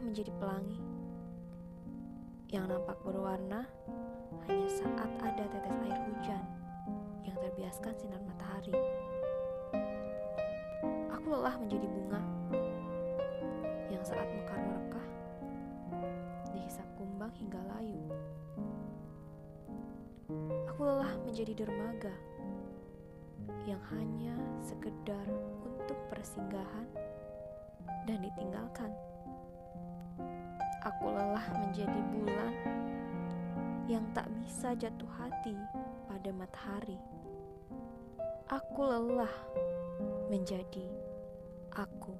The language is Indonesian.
menjadi pelangi yang nampak berwarna hanya saat ada tetes air hujan yang terbiaskan sinar matahari. Aku lelah menjadi bunga yang saat mekar merekah dihisap kumbang hingga layu. Aku lelah menjadi dermaga yang hanya sekedar untuk persinggahan dan ditinggalkan. Aku lelah menjadi bulan yang tak bisa jatuh hati pada matahari. Aku lelah menjadi aku.